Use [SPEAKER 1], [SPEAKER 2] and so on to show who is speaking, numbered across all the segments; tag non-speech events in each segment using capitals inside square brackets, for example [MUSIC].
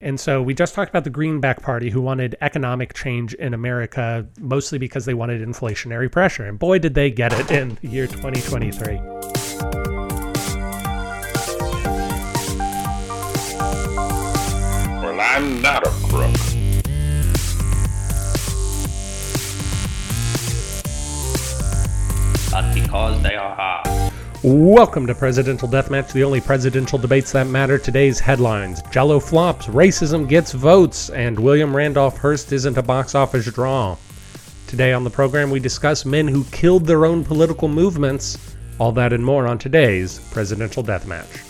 [SPEAKER 1] And so we just talked about the Greenback Party who wanted economic change in America mostly because they wanted inflationary pressure. And boy, did they get it in the year 2023.
[SPEAKER 2] Well, I'm not a crook.
[SPEAKER 3] but because they are hard.
[SPEAKER 1] Welcome to Presidential Deathmatch, the only presidential debates that matter. Today's headlines Jell-O flops, racism gets votes, and William Randolph Hearst isn't a box office draw. Today on the program, we discuss men who killed their own political movements. All that and more on today's Presidential Deathmatch.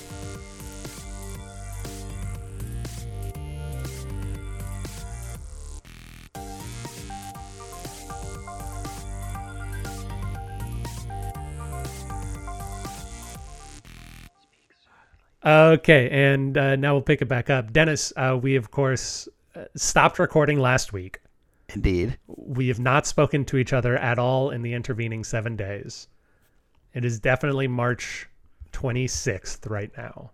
[SPEAKER 1] Okay, and uh, now we'll pick it back up. Dennis, uh, we of course uh, stopped recording last week.
[SPEAKER 4] Indeed.
[SPEAKER 1] We have not spoken to each other at all in the intervening seven days. It is definitely March 26th right now,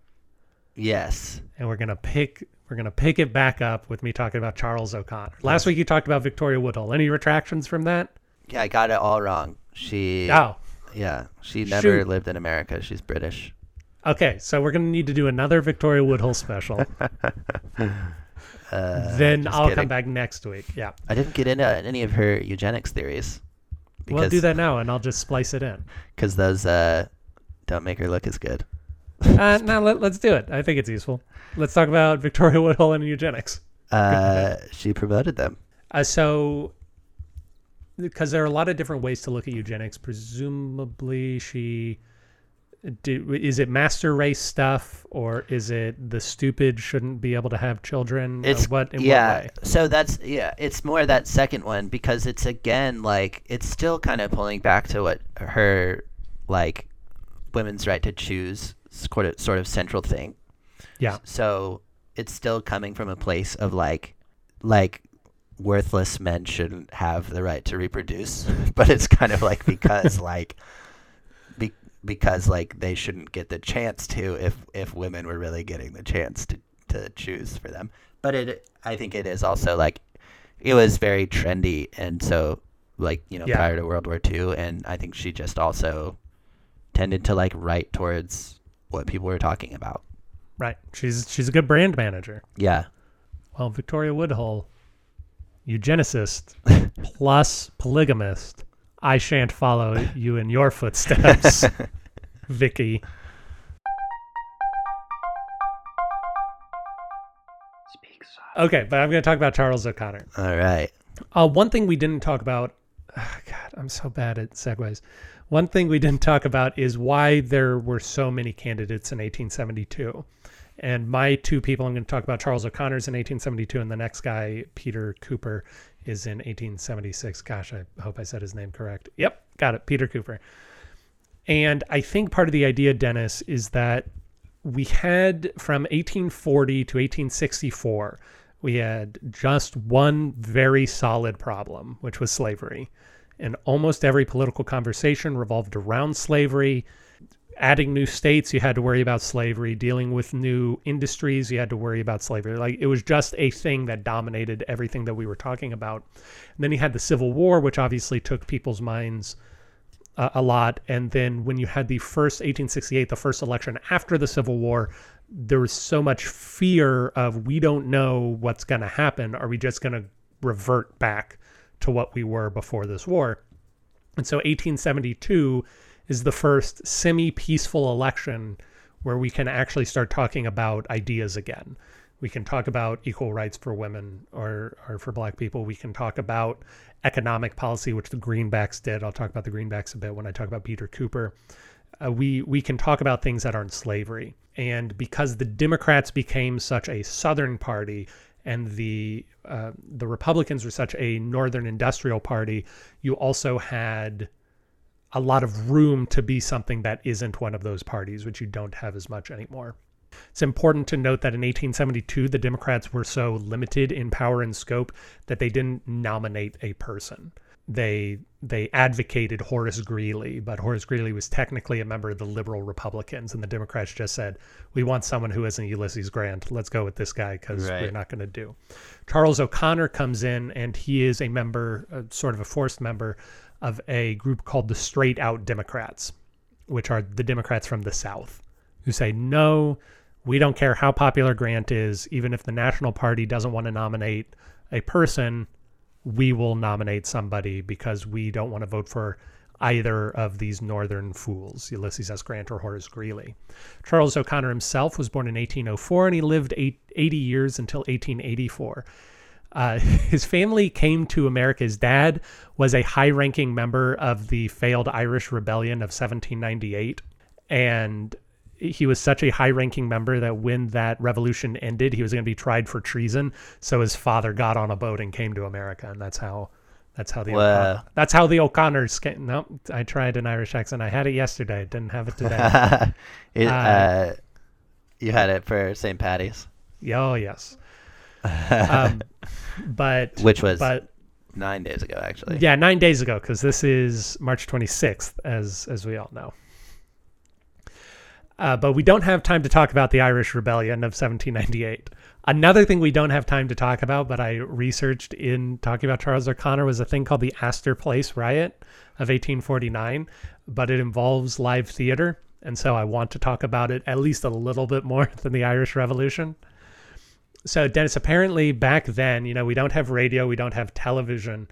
[SPEAKER 4] Yes.
[SPEAKER 1] and we're gonna pick we're gonna pick it back up with me talking about Charles O'Conor. Last week you talked about Victoria Woodhull. Any retractions from that?
[SPEAKER 4] Yeah, I got it all wrong. She.
[SPEAKER 1] Oh,
[SPEAKER 4] Yeah, she never
[SPEAKER 1] Shoot.
[SPEAKER 4] lived in America. She's British.
[SPEAKER 1] Okay. So we're gonna need to do another Victoria Woodhull special. [LAUGHS]
[SPEAKER 4] Uh,
[SPEAKER 1] then I'll
[SPEAKER 4] kidding.
[SPEAKER 1] come back next week. Yeah.
[SPEAKER 4] I didn't get into any of her eugenics theories.
[SPEAKER 1] We'll do that now, and I'll just splice it in.
[SPEAKER 4] Because those uh, don't make her look as good.
[SPEAKER 1] Uh, now let, let's do it. I think it's useful. Let's talk about Victoria Woodhull and eugenics.
[SPEAKER 4] Uh, she promoted them.
[SPEAKER 1] Uh, so, because there are a lot of different ways to look at eugenics. Presumably, she did, is it master race stuff, or is it the stupid shouldn't be able to have children? Uh,
[SPEAKER 4] It's
[SPEAKER 1] what in
[SPEAKER 4] yeah.
[SPEAKER 1] what way?
[SPEAKER 4] So that's yeah. It's more that second one because it's again like it's still kind of pulling back to what her like women's right to choose sort of sort of central thing.
[SPEAKER 1] Yeah.
[SPEAKER 4] So it's still coming from a place of like like worthless men shouldn't have the right to reproduce, [LAUGHS] but it's kind of like because [LAUGHS] like because like they shouldn't get the chance to if if women were really getting the chance to to choose for them. But it I think it is also like it was very trendy and so like you know
[SPEAKER 1] Yeah.
[SPEAKER 4] prior to World War II and I think she just also tended to like write towards what people were talking about.
[SPEAKER 1] Right. She's she's a good brand manager.
[SPEAKER 4] Yeah.
[SPEAKER 1] Well, Victoria Woodhull, eugenicist [LAUGHS] plus polygamist. I shan't follow you in your footsteps, [LAUGHS] Vicky. Okay, but I'm going to talk about Charles O'Conor.
[SPEAKER 4] All right.
[SPEAKER 1] Uh, one thing we didn't talk about, ah, [SIGHS] God, I'm so bad at segues. One thing we didn't talk about is why there were so many candidates in 1872. And my two people, I'm going to talk about Charles O'Conor's in 1872, and the next guy, Peter Cooper, is in 1876. Gosh, I hope I said his name correct. Yep, got it, Peter Cooper. And I think part of the idea, Dennis, is that we had from 1840 to 1864, we had just one very solid problem, which was slavery. And almost every political conversation revolved around slavery. Adding new states, you had to worry about slavery. Dealing with new industries, you had to worry about slavery. Like it was just a thing that dominated everything that we were talking about. And then you had the Civil War, which obviously took people's minds uh, a lot. And then when you had the first 1868, the first election after the Civil War, there was so much fear of we don't know what's going to happen. Are we just going to revert back to what we were before this war? And so 1872 is the first semi peaceful election where we can actually start talking about ideas again. We can talk about equal rights for women or, or for black people. We can talk about economic policy, which the Greenbacks did. I'll talk about the Greenbacks a bit when I talk about Peter Cooper. Uh, we we can talk about things that aren't slavery. And because the Democrats became such a Southern party and the uh, the Republicans were such a Northern industrial party, you also had a lot of room to be something that isn't one of those parties, which you don't have as much anymore. It's important to note that in 1872, the Democrats were so limited in power and scope that they didn't nominate a person. they they advocated Horace Greeley, but Horace Greeley was technically a member of the liberal Republicans, and the Democrats just said, "We want someone who isn't Ulysses Grant. Let's go with this guy because
[SPEAKER 4] Right.
[SPEAKER 1] we're not going to do." Charles O'Conor comes in, and he is a member, uh, sort of a forced member, of a group called the Straight Out Democrats, which are the Democrats from the South, who say no. We don't care how popular Grant is, even if the National Party doesn't want to nominate a person, we will nominate somebody because we don't want to vote for either of these northern fools, Ulysses S. Grant or Horace Greeley. Charles O'Conor himself was born in 1804 and he lived 80 years until 1884. Uh, [LAUGHS] his family came to America. His dad was a high ranking member of the failed Irish Rebellion of 1798. And he was such a high ranking member that when that revolution ended, he was going to be tried for treason. So his father got on a boat and came to America. And that's how. That's how the
[SPEAKER 4] Wow.
[SPEAKER 1] That's how the O'Conors came. Nope, I tried an Irish accent. I had it yesterday. Didn't have it today. [LAUGHS]
[SPEAKER 4] it,
[SPEAKER 1] Uh,
[SPEAKER 4] uh, you had it for St. Patty's,
[SPEAKER 1] oh yes. Um, [LAUGHS] but
[SPEAKER 4] which was
[SPEAKER 1] but
[SPEAKER 4] nine days ago, actually.
[SPEAKER 1] Yeah, nine days ago, because this is March 26th, as as we all know. Uh, but we don't have time to talk about the Irish Rebellion of 1798. Another thing we don't have time to talk about, but I researched in talking about Charles O'Conor, was a thing called the Astor Place Riot of 1849, but it involves live theater. And so I want to talk about it at least a little bit more [LAUGHS] than the Irish Revolution. So, Dennis, apparently back then, you know, we don't have radio, we don't have television.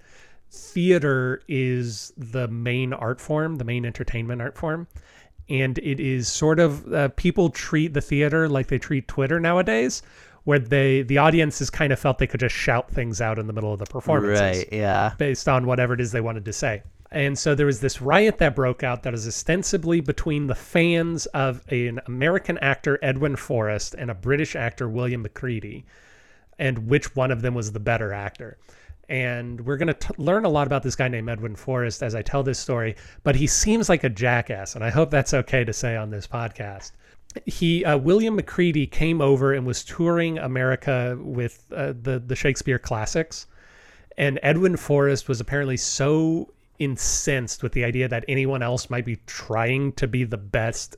[SPEAKER 1] Theater is the main art form, the main entertainment art form. And it is sort of uh, people treat the theater like they treat Twitter nowadays, where they the audiences kind of felt they could just shout things out in the middle of the performances
[SPEAKER 4] Right. Yeah.
[SPEAKER 1] based on whatever it is they wanted to say. And so there was this riot that broke out that is ostensibly between the fans of an American actor, Edwin Forrest, and a British actor, William Macready, and which one of them was the better actor. And we're going to learn a lot about this guy named Edwin Forrest as I tell this story, but he seems like a jackass, and I hope that's okay to say on this podcast he uh, William Macready came over and was touring America with uh, the the Shakespeare classics, and Edwin Forrest was apparently so incensed with the idea that anyone else might be trying to be the best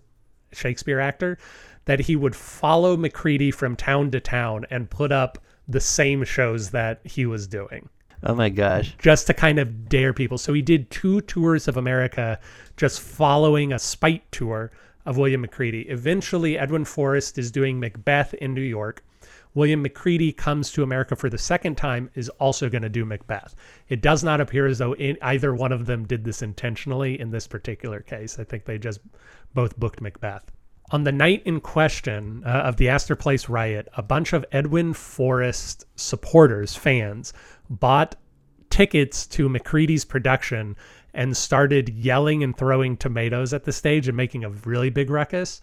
[SPEAKER 1] Shakespeare actor that he would follow Macready from town to town and put up the same shows that he was doing
[SPEAKER 4] Oh my gosh.
[SPEAKER 1] just to kind of dare people. So he did two tours of America just following a spite tour of William Macready. Eventually, Edwin Forrest is doing Macbeth in New York. William Macready comes to America for the second time, is also going to do Macbeth. It does not appear as though in, either one of them did this intentionally in this particular case. I think they just both booked Macbeth. On the night in question uh, of the Astor Place riot, a bunch of Edwin Forrest supporters, fans, bought tickets to Macready's production and started yelling and throwing tomatoes at the stage and making a really big ruckus.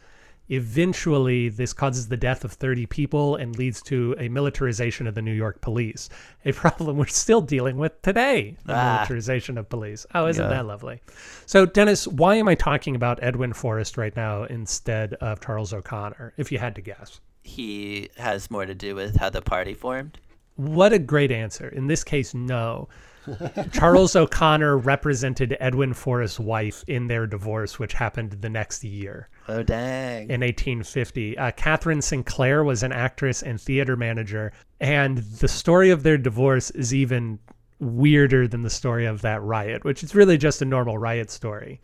[SPEAKER 1] Eventually, this causes the death of 30 people and leads to a militarization of the New York police, a [LAUGHS] problem we're still dealing with today the
[SPEAKER 4] Ah.
[SPEAKER 1] militarization of police. Oh, isn't
[SPEAKER 4] Yeah.
[SPEAKER 1] that lovely? So, Dennis, why am I talking about Edwin Forrest right now instead of Charles O'Conor, if you had to guess?
[SPEAKER 4] He has more to do with how the party formed.
[SPEAKER 1] What a great answer. In this case, no. [LAUGHS] Charles O'Conor represented Edwin Forrest's wife in their divorce, which happened the next year
[SPEAKER 4] Oh dang.
[SPEAKER 1] in 1850. Uh, Catherine Sinclair was an actress and theater manager, and the story of their divorce is even weirder than the story of that riot, which is really just a normal riot story.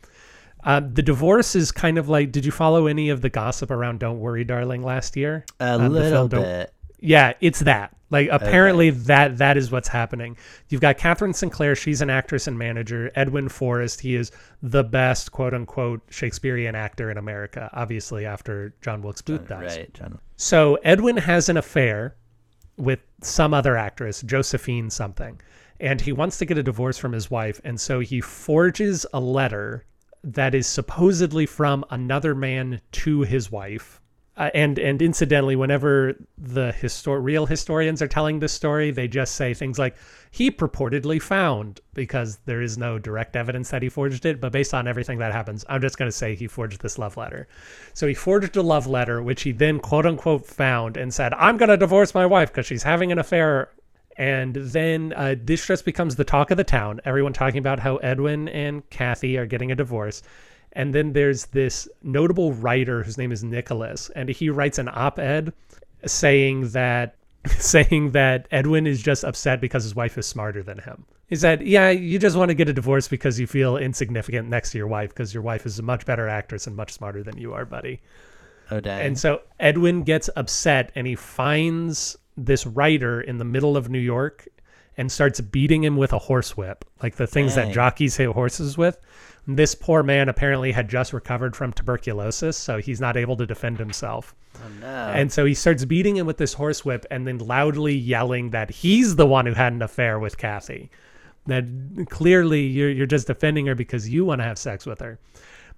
[SPEAKER 1] Uh, the divorce is kind of like. Did you follow any of the gossip around "Don't Worry, Darling" last year?
[SPEAKER 4] A
[SPEAKER 1] Um,
[SPEAKER 4] little
[SPEAKER 1] film
[SPEAKER 4] bit.
[SPEAKER 1] Yeah, it's that. Like apparently that that is what's happening. You've got Catherine Sinclair, she's an actress and manager. Edwin Forrest, he is the best quote unquote Shakespearean actor in America, obviously after John Wilkes Booth dies.
[SPEAKER 4] Right, John.
[SPEAKER 1] So Edwin has an affair with some other actress, Josephine something, and he wants to get a divorce from his wife, and so he forges a letter that is supposedly from another man to his wife. Uh, and and incidentally, whenever the histor real historians are telling this story, they just say things like he purportedly found because there is no direct evidence that he forged it. But based on everything that happens, I'm just going to say he forged this love letter. So he forged a love letter, which he then quote unquote found and said, "I'm going to divorce my wife because she's having an affair." And then uh, this just becomes the talk of the town. Everyone talking about how Edwin and Kathy are getting a divorce. And then there's this notable writer whose name is Nicholas, and he writes an op-ed saying that [LAUGHS] saying that Edwin is just upset because his wife is smarter than him. He said, "Yeah, you just want to get a divorce because you feel insignificant next to your wife because your wife is a much better actress and much smarter than you are, buddy."
[SPEAKER 4] Oh dang.
[SPEAKER 1] And so Edwin gets upset and he finds this writer in the middle of New York and starts beating him with a horsewhip, like the things
[SPEAKER 4] Dang.
[SPEAKER 1] that jockeys hit horses with. This poor man apparently had just recovered from tuberculosis, so he's not able to defend himself.
[SPEAKER 4] oh no.
[SPEAKER 1] And so he starts beating him with this horsewhip and then loudly yelling that he's the one who had an affair with Kathy. That clearly you're, you're just defending her because you want to have sex with her.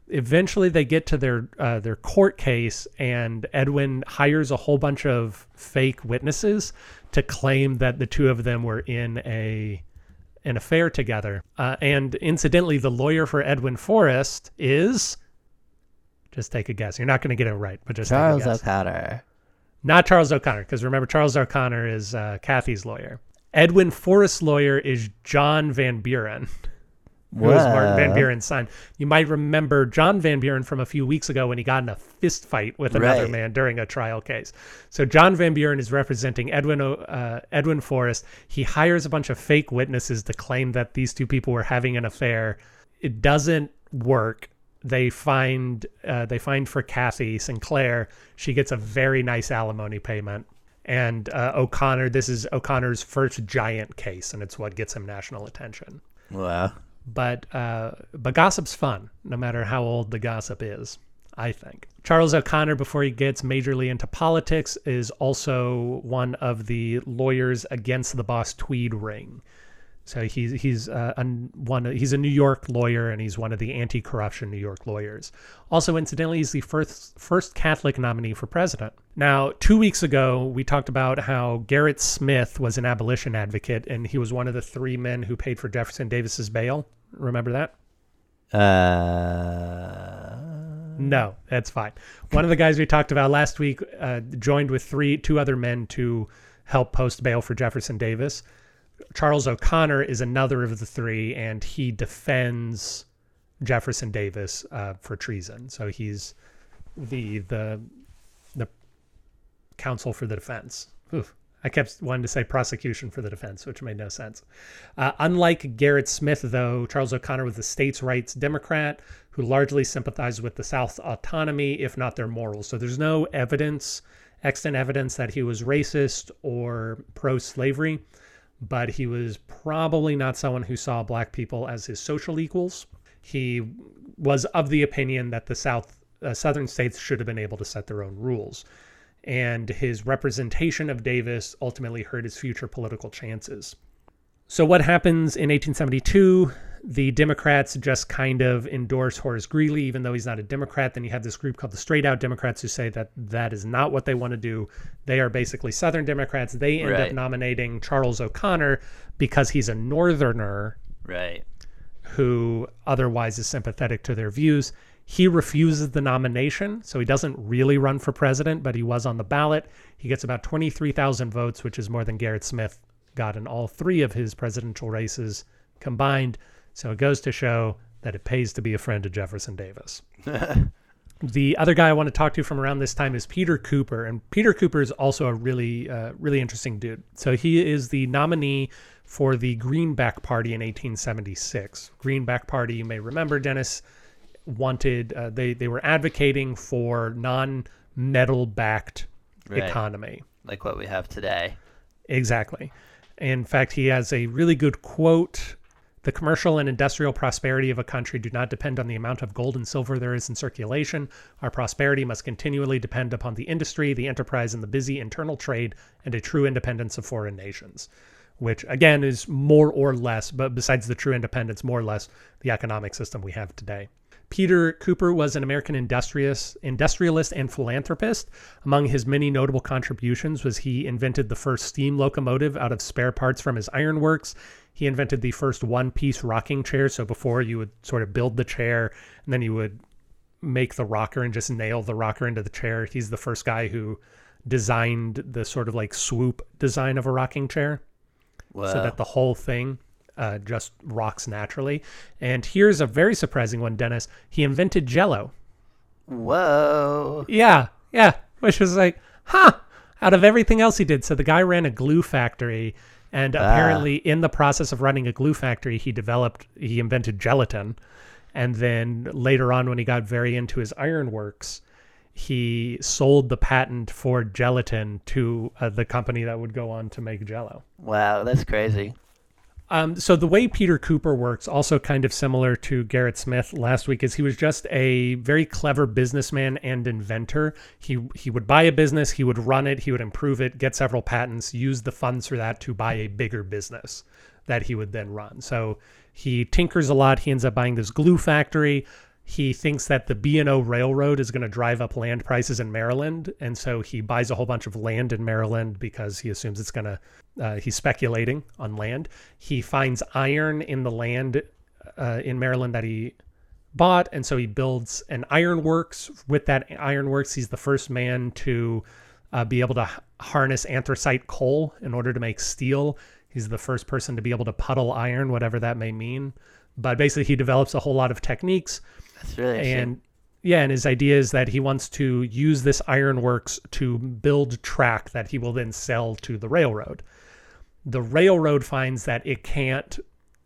[SPEAKER 1] Eventually, they get to their uh, their court case, and Edwin hires a whole bunch of fake witnesses to claim that the two of them were in a an affair together. Uh, and incidentally, the lawyer for Edwin Forrest is just take a guess. You're not going to get it right, but just
[SPEAKER 4] Charles
[SPEAKER 1] take a guess.
[SPEAKER 4] O'Conor.
[SPEAKER 1] Not Charles O'Conor, because remember, Charles O'Conor is uh, Kathy's lawyer. Edwin Forrest's lawyer is John Van Buren, [LAUGHS] who is Martin Van Buren's son. You might remember John Van Buren from a few weeks ago when he got in a fist fight with another
[SPEAKER 4] Right.
[SPEAKER 1] man during a trial case. So John Van Buren is representing Edwin uh, Edwin Forrest. He hires a bunch of fake witnesses to claim that these two people were having an affair. It doesn't work. They find uh, they find for Kathy Sinclair. She gets a very nice alimony payment. And uh, O'Conor, this is O'Conor's first giant case, and it's what gets him national attention
[SPEAKER 4] Wow.
[SPEAKER 1] But uh, but gossip's fun, no matter how old the gossip is. I think Charles O'Conor, before he gets majorly into politics, is also one of the lawyers against the Boss Tweed ring. So he's he's uh, an, one he's a New York lawyer and he's one of the anti-corruption New York lawyers. Also, incidentally, he's the first first Catholic nominee for president. Now, two weeks ago, we talked about how Gerrit Smith was an abolition advocate and he was one of the three men who paid for Jefferson Davis's bail. Remember that?
[SPEAKER 4] Uh.
[SPEAKER 1] No, that's fine. One of the guys we talked about last week uh, joined with three, two other men to help post bail for Jefferson Davis. Charles O'Conor is another of the three, and he defends Jefferson Davis uh, for treason. So he's the the the counsel for the defense. Oof. I kept wanting to say prosecution for the defense, which made no sense. Uh, unlike Gerrit Smith, though, Charles O'Conor was a states' rights Democrat who largely sympathized with the South's autonomy, if not their morals. So there's no evidence, extant evidence, that he was racist or pro slavery, but he was probably not someone who saw black people as his social equals. He was of the opinion that the South, uh, Southern states should have been able to set their own rules and his representation of Davis ultimately hurt his future political chances. So, what happens in 1872? The Democrats just kind of endorse Horace Greeley, even though he's not a Democrat. Then you have this group called the Straight Out Democrats who say that that is not what they want to do. They are basically Southern Democrats. They end up nominating Charles O'Conor because he's a Northerner
[SPEAKER 4] Right.
[SPEAKER 1] who otherwise is sympathetic to their views. He refuses the nomination, so he doesn't really run for president, but he was on the ballot. He gets about 23,000 votes, which is more than Gerrit Smith got in all three of his presidential races combined. So it goes to show that it pays to be a friend of Jefferson Davis. [LAUGHS] the other guy I want to talk to from around this time is Peter Cooper, and Peter Cooper is also a really, uh, really interesting dude. So he is the nominee for the Greenback Party in 1876. Greenback Party, you may remember, Dennis wanted uh, they they were advocating for non-metal backed
[SPEAKER 4] Right.
[SPEAKER 1] economy.
[SPEAKER 4] Like what we have today.
[SPEAKER 1] Exactly. In fact, he has a really good quote. The commercial and industrial prosperity of a country do not depend on the amount of gold and silver there is in circulation. Our prosperity must continually depend upon the industry, the enterprise, and the busy internal trade, and a true independence of foreign nations. Which, again, is more or less, but besides the true independence, more or less the economic system we have today. Peter Cooper was an American industrialist, industrialist and philanthropist. Among his many notable contributions was he invented the first steam locomotive out of spare parts from his ironworks. He invented the first one-piece rocking chair. So before you would sort of build the chair and then you would make the rocker and just nail the rocker into the chair. He's the first guy who designed the sort of like swoop design of a rocking chair. so that the whole thing uh, just rocks naturally. And here's a very surprising one, Dennis. He invented Jell-O.
[SPEAKER 4] Whoa.
[SPEAKER 1] Yeah, yeah. Which was like, huh, out of everything else he did. So the guy ran a glue factory, and apparently, in the process of running a glue factory, he developed, he invented gelatin. And then later on, when he got very into his ironworks, he sold the patent for gelatin to uh, the company that would go on to make Jell-O.
[SPEAKER 4] Wow, that's crazy.
[SPEAKER 1] Um, so the way Peter Cooper works, also kind of similar to Gerrit Smith last week, is he was just a very clever businessman and inventor. He he would buy a business, he would run it, he would improve it, get several patents, use the funds for that to buy a bigger business that he would then run. So he tinkers a lot. He ends up buying this glue factory. He thinks that the B&O Railroad is going to drive up land prices in Maryland, and so he buys a whole bunch of land in Maryland because he assumes it's going to. Uh, he's speculating on land. He finds iron in the land uh, in Maryland that he bought, and so he builds an ironworks. With that ironworks, he's the first man to uh, be able to harness anthracite coal in order to make steel. He's the first person to be able to puddle iron, whatever that may mean. But basically, he develops a whole lot of techniques
[SPEAKER 4] That's really
[SPEAKER 1] and yeah, and his idea is that he wants to use this ironworks to build track that he will then sell to the railroad. The railroad finds that it can't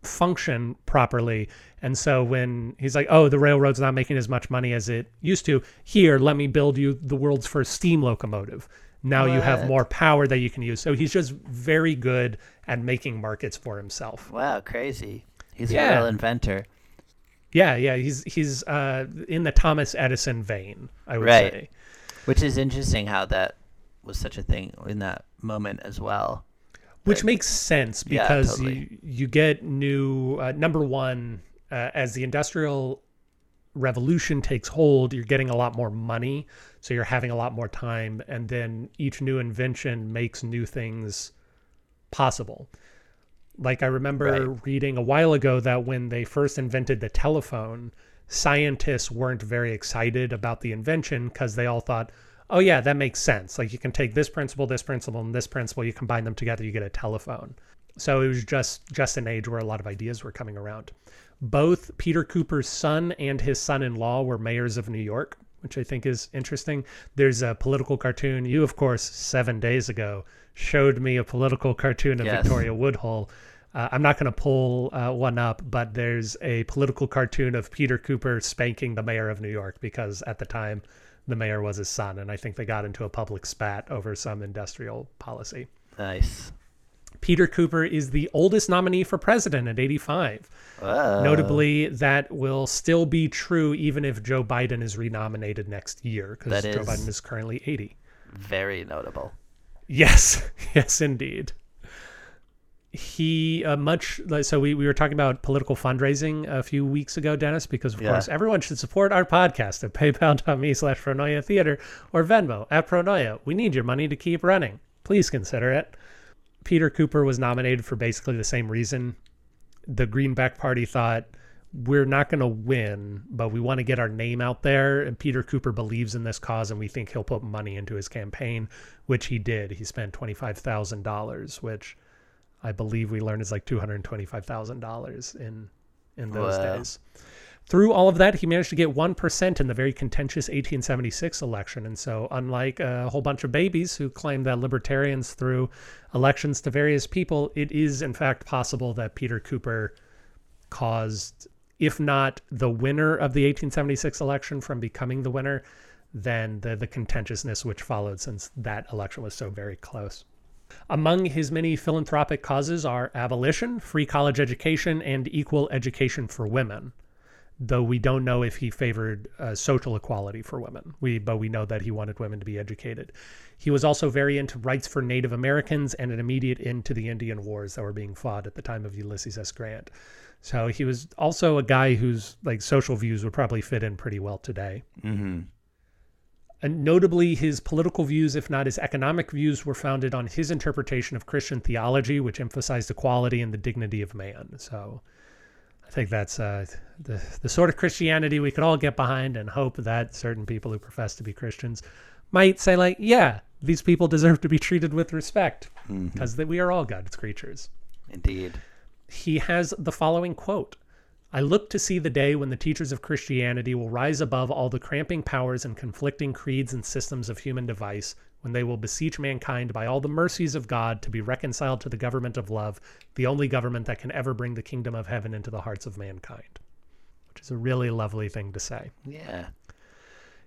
[SPEAKER 1] function properly. And so when he's like, oh, the railroad's not making as much money as it used to, here, let me build you the world's first steam locomotive. Now you have more power that you can use. So he's just very good at making markets for himself.
[SPEAKER 4] wow, crazy. He's
[SPEAKER 1] Yeah.
[SPEAKER 4] a real inventor.
[SPEAKER 1] Yeah, yeah, he's he's uh, in the Thomas Edison vein, I would
[SPEAKER 4] Right.
[SPEAKER 1] say.
[SPEAKER 4] Which is interesting how that was such a thing in that moment as well.
[SPEAKER 1] which
[SPEAKER 4] But-
[SPEAKER 1] makes sense
[SPEAKER 4] Yeah,
[SPEAKER 1] because
[SPEAKER 4] totally.
[SPEAKER 1] you you get new uh, number one uh, as the industrial revolution takes hold you're getting a lot more money so you're having a lot more time and then each new invention makes new things possible like i remember
[SPEAKER 4] Right.
[SPEAKER 1] reading a while ago that when they first invented the telephone scientists weren't very excited about the invention because they all thought oh yeah that makes sense. Like you can take this principle this principle and this principle you combine them together you get a telephone. So it was just just an age where a lot of ideas were coming around. Both peter cooper's son and his son-in-law were mayors of new york which i think is interesting. There's a political cartoon. You of course seven days ago showed me a political cartoon of
[SPEAKER 4] Yes.
[SPEAKER 1] victoria woodhull uh, I'm not going to pull uh, one up, but there's a political cartoon of Peter Cooper spanking the mayor of New York because at the time the mayor was his son, and I think they got into a public spat over some industrial policy.
[SPEAKER 4] Nice.
[SPEAKER 1] Peter Cooper is the oldest nominee for president at 85.
[SPEAKER 4] Whoa.
[SPEAKER 1] Notably, that will still be true even if Joe Biden is renominated next year because Joe Biden is currently 80.
[SPEAKER 4] Very notable.
[SPEAKER 1] Yes, [LAUGHS] yes, indeed. He uh, much like so we, we were talking about political fundraising a few weeks ago, Dennis, because of
[SPEAKER 4] Yeah.
[SPEAKER 1] course everyone should support our podcast at paypal.me slash pronoia theater or Venmo at pronoia. We need your money to keep running. Please consider it. Peter Cooper was nominated for basically the same reason. The Greenback Party thought we're not going to win, but we want to get our name out there. And Peter Cooper believes in this cause, and we think he'll put money into his campaign, which he did. He spent twenty five thousand dollars, which I believe we learned is like two hundred twenty five thousand dollars in in those
[SPEAKER 4] Wow.
[SPEAKER 1] days. Through all of that, he managed to get one percent in the very contentious 1876 election, and so unlike a whole bunch of babies who claim that libertarians threw elections to various people, it is in fact possible that Peter Cooper caused, if not the winner of the 1876 election from becoming the winner, then the, the contentiousness which followed since that election was so very close. Among his many philanthropic causes are abolition, free college education, and equal education for women. Though we don't know if he favored uh, social equality for women, we but we know that he wanted women to be educated. He was also very into rights for Native Americans and an immediate end to the Indian wars that were being fought at the time of Ulysses S. Grant. So he was also a guy whose like social views would probably fit in pretty well today.
[SPEAKER 4] Mm-hmm.
[SPEAKER 1] And notably, his political views, if not his economic views, were founded on his interpretation of Christian theology, which emphasized equality and the dignity of man. So I think that's uh, the, the sort of Christianity we could all get behind and hope that certain people who profess to be Christians might say, like, yeah, these people deserve to be treated with respect because we are all God's creatures.
[SPEAKER 4] Indeed.
[SPEAKER 1] he has the following quote I look to see the day when the teachers of Christianity will rise above all the cramping powers and conflicting creeds and systems of human device, when they will beseech mankind by all the mercies of God to be reconciled to the government of love, the only government that can ever bring the kingdom of heaven into the hearts of mankind. Which is a really lovely thing to say.
[SPEAKER 4] Yeah.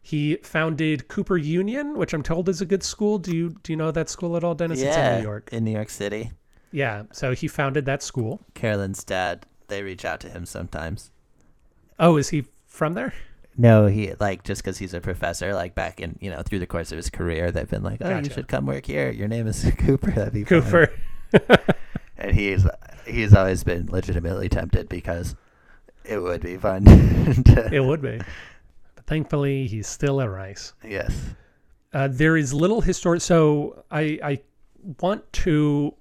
[SPEAKER 1] He founded Cooper Union, which I'm told is a good school. Do you do you know that school at all, Dennis? It's
[SPEAKER 4] yeah.
[SPEAKER 1] in New York.
[SPEAKER 4] In New York City.
[SPEAKER 1] Yeah. So he founded that school.
[SPEAKER 4] Carolyn's dad, they reach out to him sometimes.
[SPEAKER 1] Oh, is he from there?
[SPEAKER 4] No, he like just because he's a professor, like back in you know through the course of his career, they've been like, "Oh, you should come work here. Your name is [LAUGHS] Cooper. That'd be.
[SPEAKER 1] Cooper. [LAUGHS]
[SPEAKER 4] And he's he's always been legitimately tempted because it would be fun. [LAUGHS] to,
[SPEAKER 1] it would be. But thankfully, he's still at Rice.
[SPEAKER 4] yes.
[SPEAKER 1] Uh, there is little historic. So I, I want to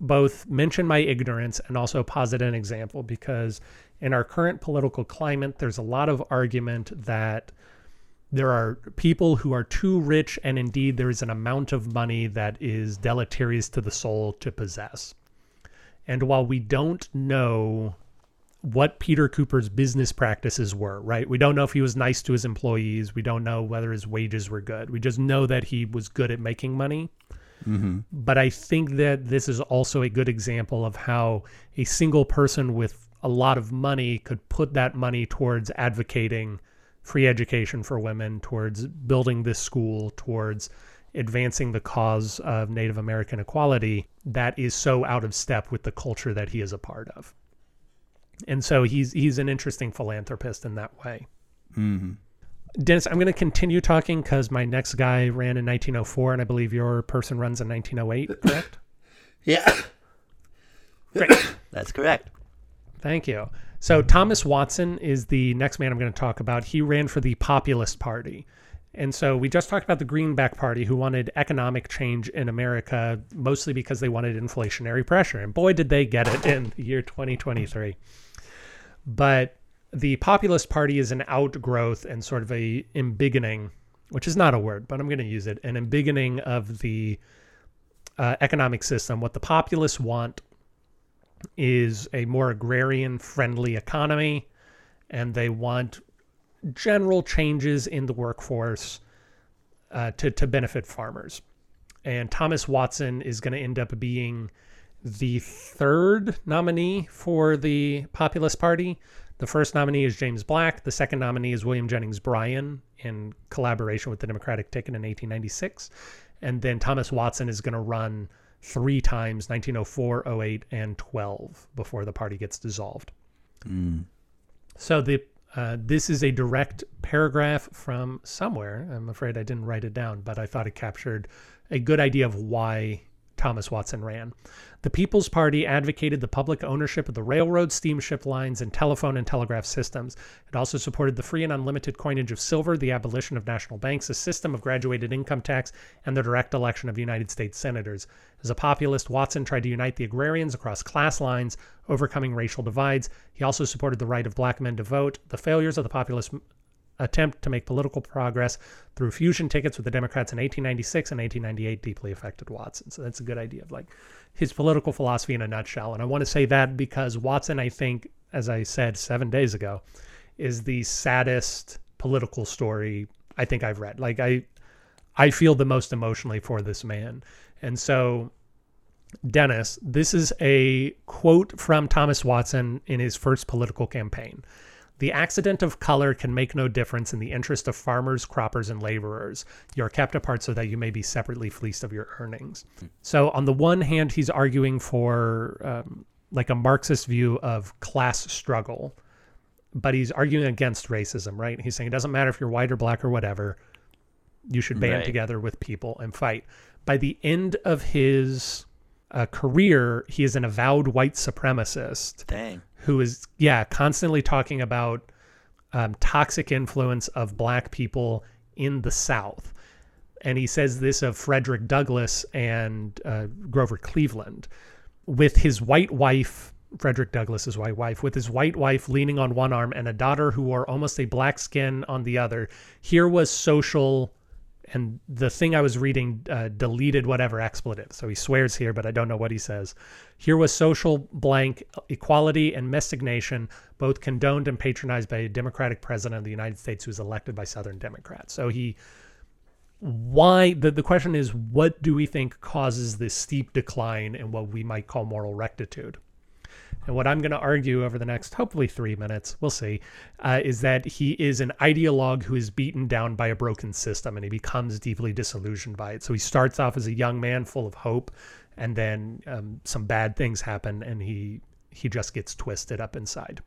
[SPEAKER 1] both mention my ignorance and also posit an example because in our current political climate, there's a lot of argument that there are people who are too rich, and indeed, there is an amount of money that is deleterious to the soul to possess. And while we don't know what Peter Cooper's business practices were, right? We don't know if he was nice to his employees. We don't know whether his wages were good. We just know that he was good at making money.
[SPEAKER 4] Mm-hmm.
[SPEAKER 1] But I think that this is also a good example of how a single person with a lot of money could put that money towards advocating free education for women, towards building this school, towards advancing the cause of Native American equality that is so out of step with the culture that he is a part of. And so he's he's an interesting philanthropist in that way.
[SPEAKER 4] Mm-hmm.
[SPEAKER 1] Dennis, I'm going to continue talking because my next guy ran in 1904, and I believe your person runs in 1908, correct?
[SPEAKER 4] Yeah.
[SPEAKER 1] Great. [COUGHS]
[SPEAKER 4] That's correct.
[SPEAKER 1] Thank you. So Thomas Watson is the next man I'm going to talk about. He ran for the Populist Party. And so we just talked about the Greenback Party, who wanted economic change in America, mostly because they wanted inflationary pressure. And boy, did they get it in the year 2023. But the Populist Party is an outgrowth and sort of a embiggening, which is not a word, but I'm going to use it, an embiggening of the uh, economic system. What the populists want is a more agrarian friendly economy and they want general changes in the workforce uh, to, to benefit farmers. And Thomas Watson is going to end up being the third nominee for the Populist Party. The first nominee is James Black. The second nominee is William Jennings Bryan in collaboration with the Democratic ticket in 1896. And then Thomas Watson is going to run three times 1904, 08, and 12 before the party gets dissolved.
[SPEAKER 4] Mm.
[SPEAKER 1] So the uh, this is a direct paragraph from somewhere. I'm afraid I didn't write it down, but I thought it captured a good idea of why Thomas Watson ran. The People's Party advocated the public ownership of the railroad, steamship lines, and telephone and telegraph systems. It also supported the free and unlimited coinage of silver, the abolition of national banks, a system of graduated income tax, and the direct election of United States senators. As a populist, Watson tried to unite the agrarians across class lines, overcoming racial divides. He also supported the right of black men to vote. The failures of the populist attempt to make political progress through fusion tickets with the Democrats in 1896 and 1898 deeply affected Watson. So that's a good idea of like his political philosophy in a nutshell. And I want to say that because Watson, I think, as I said seven days ago, is the saddest political story I think I've read. Like I, I feel the most emotionally for this man. And so, Dennis, this is a quote from Thomas Watson in his first political campaign. The accident of color can make no difference in the interest of farmers, croppers, and laborers. You are kept apart so that you may be separately fleeced of your earnings. So, on the one hand, he's arguing for um, like a Marxist view of class struggle, but he's arguing against racism, right? He's saying it doesn't matter if you're white or black or whatever, you should band
[SPEAKER 4] Right.
[SPEAKER 1] together with people and fight. By the end of his uh, career, he is an avowed white supremacist
[SPEAKER 4] Dang.
[SPEAKER 1] Who is yeah constantly talking about um, toxic influence of black people in the South, and he says this of Frederick Douglass and uh, Grover Cleveland, with his white wife. Frederick Douglass's white wife, with his white wife leaning on one arm and a daughter who wore almost a black skin on the other. Here was social and the thing I was reading uh, deleted whatever expletive. So he swears here, but I don't know what he says. Here was social blank equality and miscegenation, both condoned and patronized by a Democratic president of the United States who was elected by Southern Democrats. So he, why, the, the question is, what do we think causes this steep decline in what we might call moral rectitude? And what I'm going to argue over the next, hopefully, three minutes, we'll see, uh, is that he is an ideologue who is beaten down by a broken system and he becomes deeply disillusioned by it. So he starts off as a young man full of hope, and then um, some bad things happen and he he just gets twisted up inside.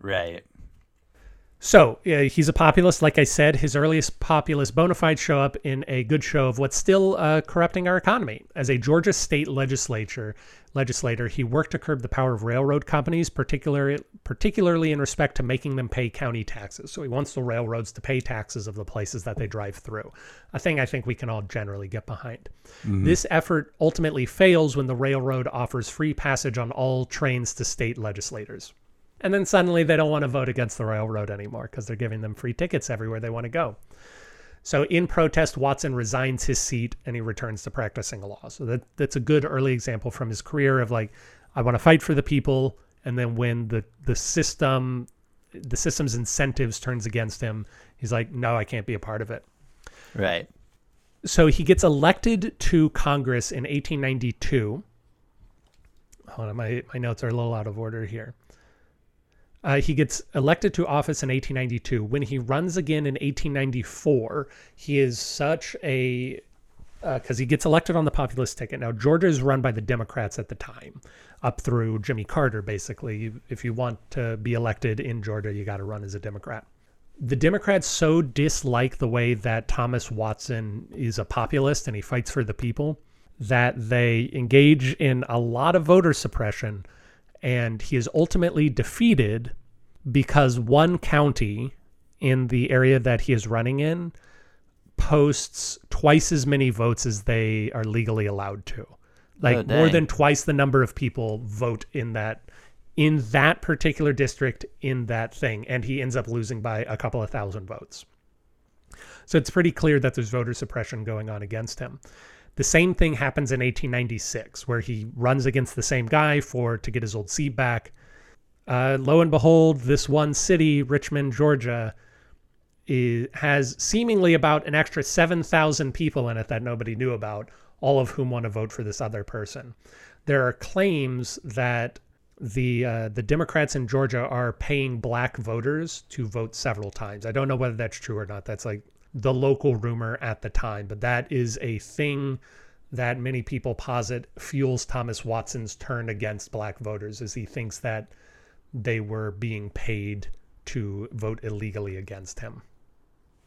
[SPEAKER 4] Right.
[SPEAKER 1] So uh, he's a populist. Like I said, his earliest populist bona fides show up in a good show of what's still uh, corrupting our economy. As a Georgia state legislature legislator, he worked to curb the power of railroad companies, particularly particularly in respect to making them pay county taxes. So he wants the railroads to pay taxes of the places that they drive through. A thing I think we can all generally get behind. Mm -hmm. This effort ultimately fails when the railroad offers free passage on all trains to state legislators. And then suddenly they don't want to vote against the railroad anymore because they're giving them free tickets everywhere they want to go. So in protest, Watson resigns his seat and he returns to practicing law. So that that's a good early example from his career of like, I want to fight for the people, and then when the the system, the system's incentives turns against him, he's like, no, I can't be a part of it.
[SPEAKER 4] Right.
[SPEAKER 1] So he gets elected to Congress in 1892. Hold on, my my notes are a little out of order here. Uh, he gets elected to office in 1892. When he runs again in 1894, he is such a because uh, he gets elected on the populist ticket. Now Georgia is run by the Democrats at the time, up through Jimmy Carter. Basically, if you want to be elected in Georgia, you got to run as a Democrat. The Democrats so dislike the way that Thomas Watson is a populist and he fights for the people that they engage in a lot of voter suppression and he is ultimately defeated because one county in the area that he is running in posts twice as many votes as they are legally allowed to. Like oh, more than twice the number of people vote in that in that particular district in that thing and he ends up losing by a couple of thousand votes. So it's pretty clear that there's voter suppression going on against him. The same thing happens in 1896, where he runs against the same guy for to get his old seat back. Uh, lo and behold, this one city, Richmond, Georgia, is, has seemingly about an extra 7,000 people in it that nobody knew about, all of whom want to vote for this other person. There are claims that the uh, the Democrats in Georgia are paying black voters to vote several times. I don't know whether that's true or not. That's like the local rumor at the time, but that is a thing that many people posit fuels Thomas Watson's turn against black voters as he thinks that they were being paid to vote illegally against him.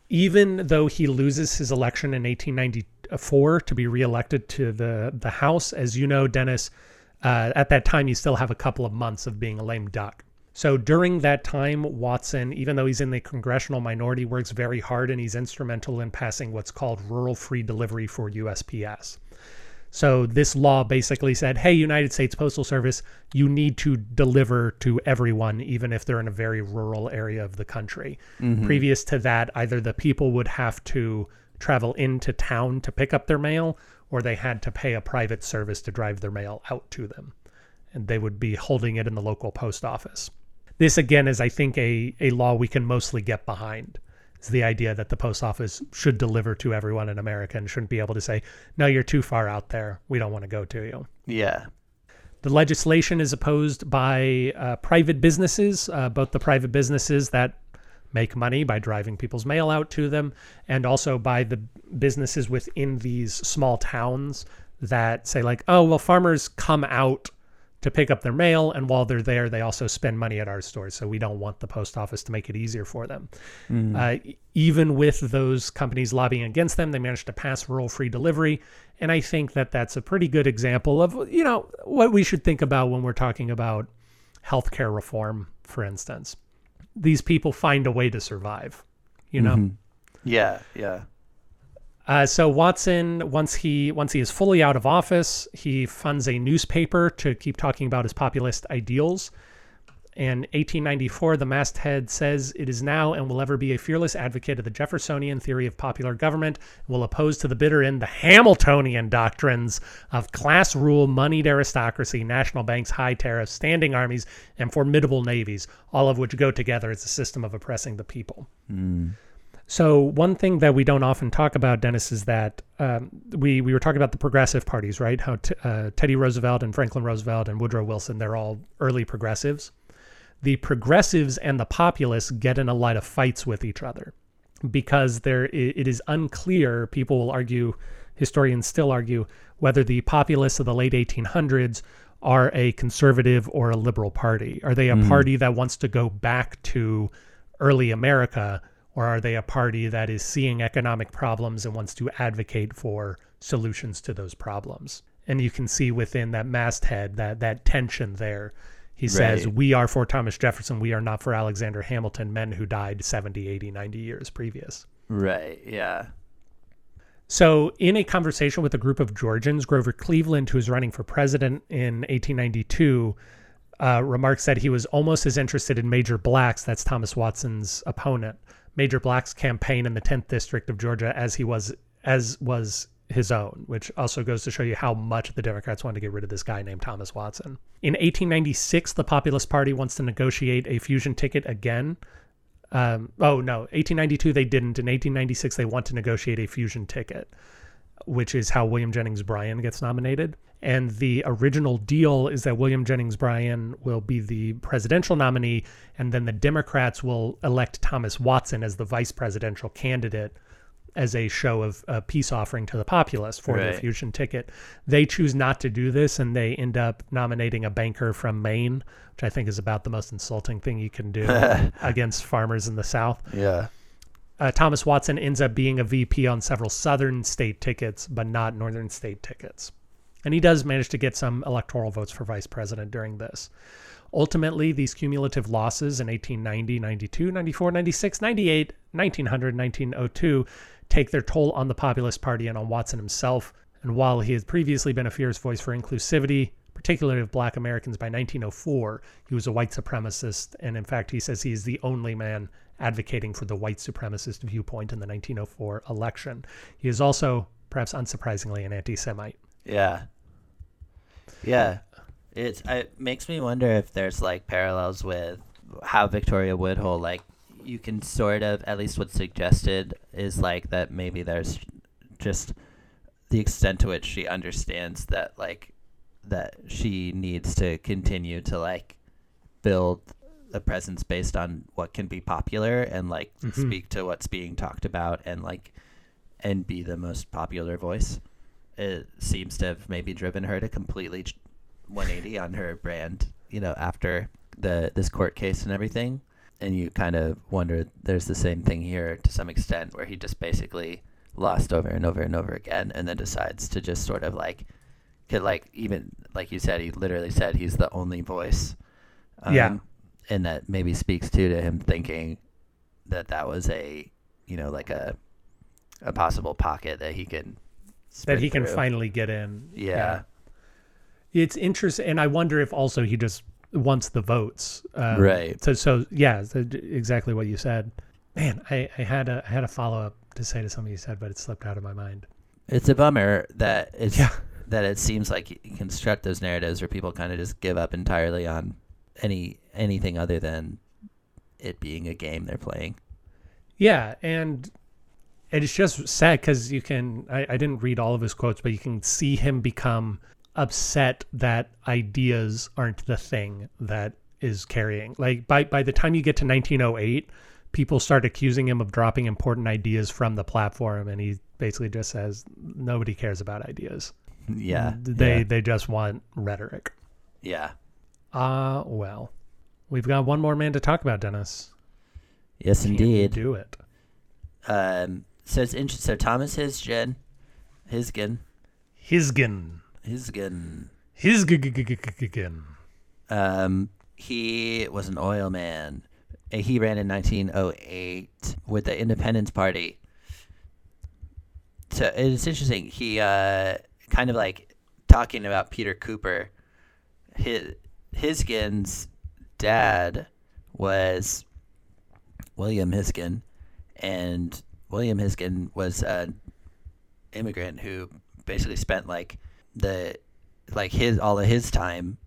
[SPEAKER 1] Even though he loses his election in 1894 to be reelected to the, the House, as you know, Dennis, uh, at that time you still have a couple of months of being a lame duck. So during that time, Watson, even though he's in the congressional minority, works very hard and he's instrumental in passing what's called rural free delivery for USPS. So this law basically said, hey, United States Postal Service, you need to deliver to everyone, even if they're in a very rural area of the country. Mm -hmm. Previous to that, either the people would have to travel into town to pick up their mail, or they had to pay a private service to drive their mail out to them. And they would be holding it in the local post office. This again is, I think, a a law we can mostly get behind. Is the idea that the post office should deliver to everyone in America and shouldn't be able to say, "No, you're too far out there. We don't want to go to you."
[SPEAKER 4] Yeah.
[SPEAKER 1] The legislation is opposed by uh, private businesses, uh, both the private businesses that make money by driving people's mail out to them, and also by the businesses within these small towns that say like, oh, well, farmers come out to pick up their mail. And while they're there, they also spend money at our stores. So we don't want the post office to make it easier for them. Mm. Uh, even with those companies lobbying against them, they managed to pass rural free delivery. And I think that that's a pretty good example of, you know, what we should think about when we're talking about healthcare reform, for instance. These people find a way to survive, you know? Mm -hmm.
[SPEAKER 4] Yeah, yeah.
[SPEAKER 1] Uh, so Watson, once he once he is fully out of office, he funds a newspaper to keep talking about his populist ideals, In 1894, the masthead says it is now and will ever be a fearless advocate of the Jeffersonian theory of popular government, will oppose to the bitter end the Hamiltonian doctrines of class rule, moneyed aristocracy, national banks, high tariffs, standing armies, and formidable navies, all of which go together as a system of oppressing the people. So one thing that we don't often talk about, Dennis, is that um, we we were talking about the progressive parties, right? How t uh, Teddy Roosevelt and Franklin Roosevelt and Woodrow Wilson, they're all early progressives. The progressives and the populists get in a lot of fights with each other because there it is unclear. People will argue, historians still argue, whether the populists of the late 1800s are a conservative or a liberal party. Are they a party that wants to go back to early America, or are they a party that is seeing economic problems and wants to advocate for solutions to those problems? And you can see within that masthead that that tension there. He says,
[SPEAKER 4] Right.
[SPEAKER 1] "We are for Thomas Jefferson. We are not for Alexander Hamilton, men who died 70, 80, 90 years previous."
[SPEAKER 4] Right. Yeah.
[SPEAKER 1] So, in a conversation with a group of Georgians, Grover Cleveland, who was running for president in 1892, uh, remarks that he was almost as interested in Major Black's, that's Thomas Watson's opponent, Major Black's campaign in the 10th district of Georgia as he was as was his own, which also goes to show you how much the Democrats wanted to get rid of this guy named Thomas Watson. In 1896, the Populist Party wants to negotiate a fusion ticket again um, oh no, 1892 they didn't. In 1896 they want to negotiate a fusion ticket, which is how William Jennings Bryan gets nominated. And the original deal is that William Jennings Bryan will be the presidential nominee, and then the Democrats will elect Thomas Watson as the vice presidential candidate as a show of uh, peace offering to the populace for their
[SPEAKER 4] Right.
[SPEAKER 1] fusion ticket. They choose not to do this, and they end up nominating a banker from Maine, which I think is about the most insulting thing you can do [LAUGHS] against farmers in the South.
[SPEAKER 4] Yeah.
[SPEAKER 1] Uh, Thomas Watson ends up being a VP on several Southern state tickets, but not Northern state tickets. And he does manage to get some electoral votes for vice president during this. Ultimately, these cumulative losses in 1890, 92, 94, 96, 98, 1900, 1902 take their toll on the Populist Party and on Watson himself. And while he had previously been a fierce voice for inclusivity, particularly of black Americans, by 1904, he was a white supremacist. And in fact, he says he is the only man advocating for the white supremacist viewpoint in the 1904 election. He is also, perhaps unsurprisingly, an anti Semite.
[SPEAKER 4] Yeah. Yeah. It's it makes me wonder if there's like parallels with how Victoria Woodhull like you can sort of at least what's suggested is like that maybe there's just the extent to which she understands that like that she needs to continue to like build a presence based on what can be popular and like
[SPEAKER 1] Mhm.
[SPEAKER 4] speak to what's being talked about and like and be the most popular voice it seems to have maybe driven her to completely 180 on her brand you know after the this court case and everything and you kind of wonder there's the same thing here to some extent where he just basically lost over and over and over again and then decides to just sort of like could like even like you said he literally said he's the only voice um,
[SPEAKER 1] Yeah.
[SPEAKER 4] And that maybe speaks too to him thinking that that was a you know like a a possible pocket that he can
[SPEAKER 1] that he can
[SPEAKER 4] through.
[SPEAKER 1] finally get in.
[SPEAKER 4] yeah
[SPEAKER 1] It's interesting, and I wonder if also he just wants the votes. Um,
[SPEAKER 4] Right.
[SPEAKER 1] So, so yeah, so exactly what you said. Man, I, I had a I had a follow up to say to something you said, but it slipped out of my mind.
[SPEAKER 4] it's a bummer that it's
[SPEAKER 1] Yeah.
[SPEAKER 4] that it seems like you can construct those narratives where people kind of just give up entirely on any anything other than it being a game they're playing.
[SPEAKER 1] Yeah, and it's just sad because you can. I, I didn't read all of his quotes, but you can see him become upset that ideas aren't the thing that is carrying. Like by by the time you get to 1908, people start accusing him of dropping important ideas from the platform, and he basically just says nobody cares about ideas.
[SPEAKER 4] Yeah.
[SPEAKER 1] they
[SPEAKER 4] yeah.
[SPEAKER 1] they just want rhetoric.
[SPEAKER 4] yeah.
[SPEAKER 1] Ah, well, we've got one more man to talk about, Dennis.
[SPEAKER 4] Yes
[SPEAKER 1] Can we
[SPEAKER 4] indeed.
[SPEAKER 1] do it.
[SPEAKER 4] Um so it's interesting so Thomas Hisgen Hisgen
[SPEAKER 1] Hisgen.
[SPEAKER 4] Hisgen
[SPEAKER 1] Hisgen.
[SPEAKER 4] Um, he was an oil man. Uh, He ran in 1908 with the Independence Party. So it's interesting. He uh, kind of like talking about Peter Cooper. His Hisgins dad was William Hisgen, and William Hisgen was an immigrant who basically spent like the like his all of his time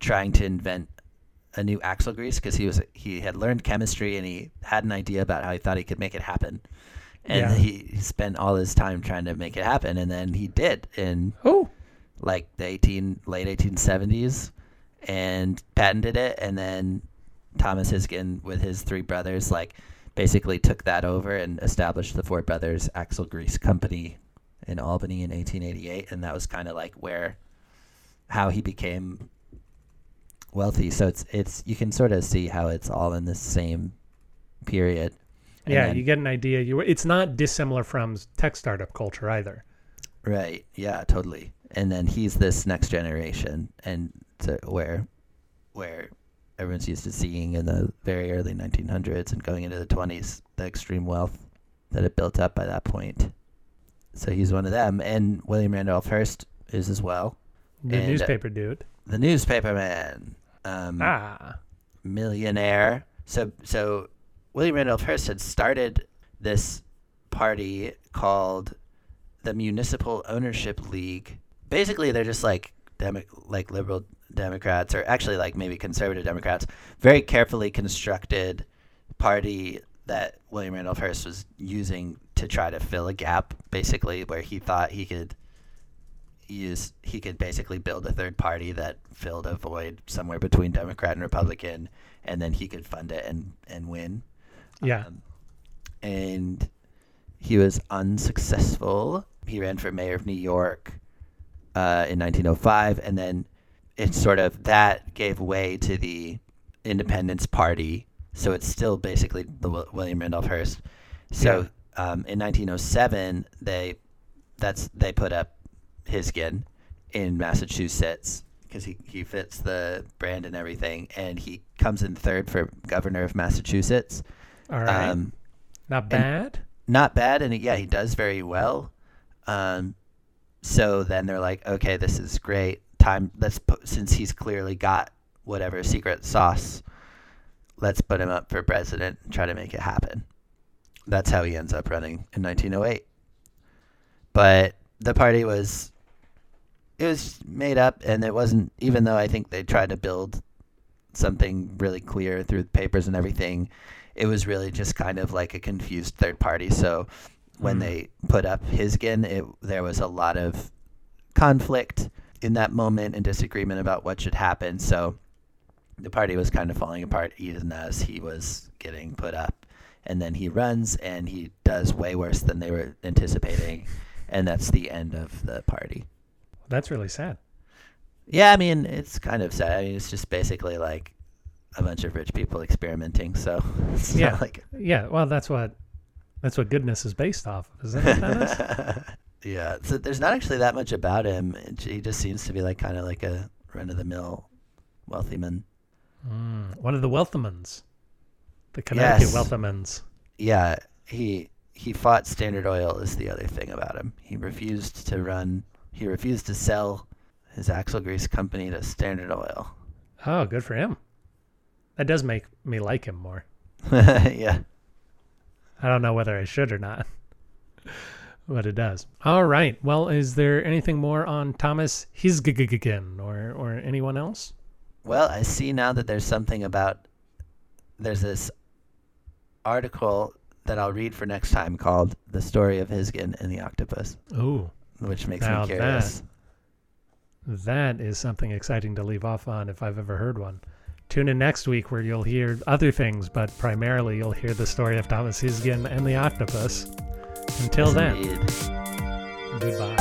[SPEAKER 4] trying to invent a new axle grease because he was he had learned chemistry and he had an idea about how he thought he could make it happen. And
[SPEAKER 1] Yeah.
[SPEAKER 4] he, spent all his time trying to make it happen and then he did in
[SPEAKER 1] Oh,
[SPEAKER 4] like the 18 late 1870s and patented it and then Thomas Hisgen with his three brothers like basically took that over and established the Ford Brothers Axle Grease Company in Albany in 1888 and that was kind of like where how he became wealthy so it's it's you can sort of see how it's all in the same period And
[SPEAKER 1] yeah.
[SPEAKER 4] then-
[SPEAKER 1] you get an idea. You it's not dissimilar from tech startup culture either.
[SPEAKER 4] Right. Yeah, totally. And then he's this next generation and to where where everyone's used to seeing in the very early 1900s and going into the 20s the extreme wealth that it built up by that point. So he's one of them and William Randolph Hearst is as well.
[SPEAKER 1] The
[SPEAKER 4] And,
[SPEAKER 1] newspaper dude.
[SPEAKER 4] The newspaper man. Um
[SPEAKER 1] Ah,
[SPEAKER 4] millionaire. So so William Randolph Hearst had started this party called the Municipal Ownership League. Basically, they're just like demo- like liberal Democrats, or actually like maybe conservative Democrats. Very carefully constructed party that William Randolph Hearst was using to try to fill a gap, basically where he thought he could use he could basically build a third party that filled a void somewhere between Democrat and Republican, and then he could fund it and and win.
[SPEAKER 1] yeah.
[SPEAKER 4] Um, and he was unsuccessful. He ran for mayor of New York uh, in 1905, and then it sort of that gave way to the Independence Party. So it's still basically the Wi- William Randolph Hearst. So um, in 1907, they that's they put up Hisgen in Massachusetts because he, he fits the brand and everything, and he comes in third for governor of Massachusetts.
[SPEAKER 1] All right.
[SPEAKER 4] Um,
[SPEAKER 1] not bad.
[SPEAKER 4] not bad, and yeah, he does very well. Um, so then they're like, okay, this is great. Time, let's put since he's clearly got whatever secret sauce, let's put him up for president and try to make it happen. That's how he ends up running in 1908. But the party was, it was made up, and it wasn't. Even though I think they tried to build something really clear through the papers and everything, it was really just kind of like a confused third party. So when
[SPEAKER 1] Mm.
[SPEAKER 4] they put up Hisgen, it there was a lot of conflict in that moment in disagreement about what should happen. So the party was kind of falling apart even as he was getting put up. And then he runs and he does way worse than they were anticipating. And that's the end of the party.
[SPEAKER 1] That's really sad.
[SPEAKER 4] Yeah, I mean, it's kind of sad. I mean, it's just basically like a bunch of rich people experimenting. So [LAUGHS] it's
[SPEAKER 1] Yeah.
[SPEAKER 4] not like
[SPEAKER 1] Yeah. Well, that's what that's what goodness is based off of, isn't it? [LAUGHS]
[SPEAKER 4] yeah, so there's not actually that much about him. He just seems to be like kind of like a run of the mill wealthy man.
[SPEAKER 1] Mm, one of the Wealthmans, the Connecticut
[SPEAKER 4] Yes.
[SPEAKER 1] Wealthmans.
[SPEAKER 4] Yeah, he he fought Standard Oil is the other thing about him. He refused to run. He refused to sell his axle grease company to Standard Oil.
[SPEAKER 1] Oh, good for him. That does make me like him more. [LAUGHS]
[SPEAKER 4] yeah.
[SPEAKER 1] I don't know whether I should or not, but it does. All right. Well, is there anything more on Thomas Hisgigigan or or anyone else?
[SPEAKER 4] Well, I see now that there's something about there's this article that I'll read for next time called "The Story of Hisgen and the Octopus,"
[SPEAKER 1] Ooh,
[SPEAKER 4] which makes me curious.
[SPEAKER 1] that- that is something exciting to leave off on if I've ever heard one. Tune in next week where you'll hear other things, but primarily you'll hear the story of Thomas Hisgen and the octopus. Until then, goodbye.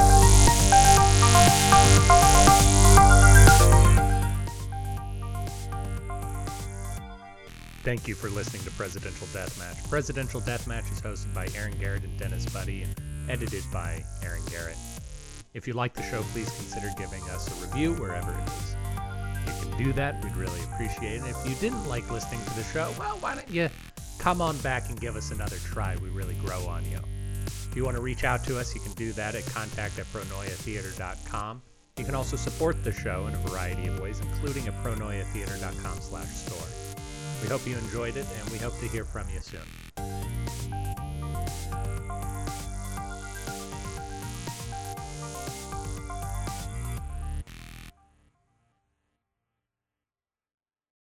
[SPEAKER 1] Thank you for listening to Presidential Deathmatch. Presidential Deathmatch is hosted by Aaron Garrett and Dennis Buddy and edited by Aaron Garrett. If you like the show, please consider giving us a review wherever it is. You can do that, we'd really appreciate it. If you didn't like listening to the show, well, why don't you come on back and give us another try? We really grow on you. If you want to reach out to us, you can do that at contact at pronoiatheater.com. You can also support the show in a variety of ways, including at pronoiatheater.com slash store. We hope you enjoyed it, and we hope to hear from you soon.